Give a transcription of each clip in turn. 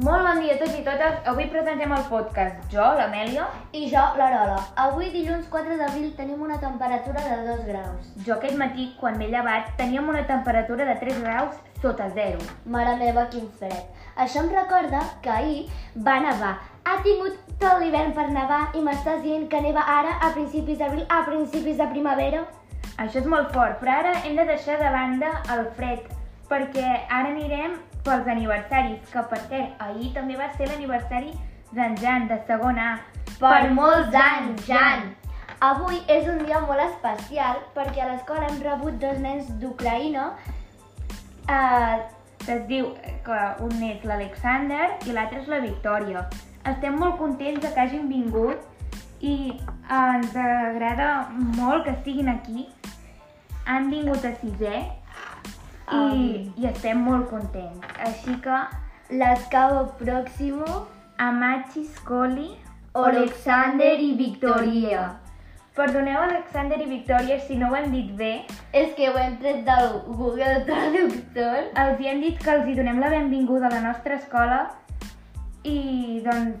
Molt bon dia a tots i totes. Avui presentem el podcast. Jo, l'Amèlia. I jo, l'Arola. Avui, dilluns 4 d'abril, tenim una temperatura de 2 graus. Jo aquest matí, quan m'he llevat, teníem una temperatura de 3 graus sota zero. Mare meva, quin fred. Això em recorda que ahir va nevar. Ha tingut tot l'hivern per nevar i m'estàs dient que neva ara, a principis d'abril, a principis de primavera? Això és molt fort, però ara hem de deixar de banda el fred, perquè ara anirem pels aniversaris, que per cert, ahir també va ser l'aniversari d'en Jan, de segon A. Per molts anys, Jan! Avui és un dia molt especial perquè a l'escola hem rebut dos nens d'Ucraïna eh, es diu que un és l'Alexander i l'altre és la Victòria. Estem molt contents de que hagin vingut i ens agrada molt que estiguin aquí. Han vingut a sisè i, Um. i estem molt contents. Així que l'escavo pròximo Amachi, Scoli, Alexander i Victoria. Perdoneu Alexander i Victòria si no ho hem dit bé. És que ho hem tret del Google Traductor. Els hi hem dit que els hi donem la benvinguda a la nostra escola i doncs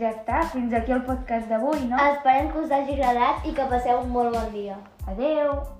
ja està, fins aquí el podcast d'avui, no? Esperem que us hagi agradat i que passeu un molt bon dia. Adeu!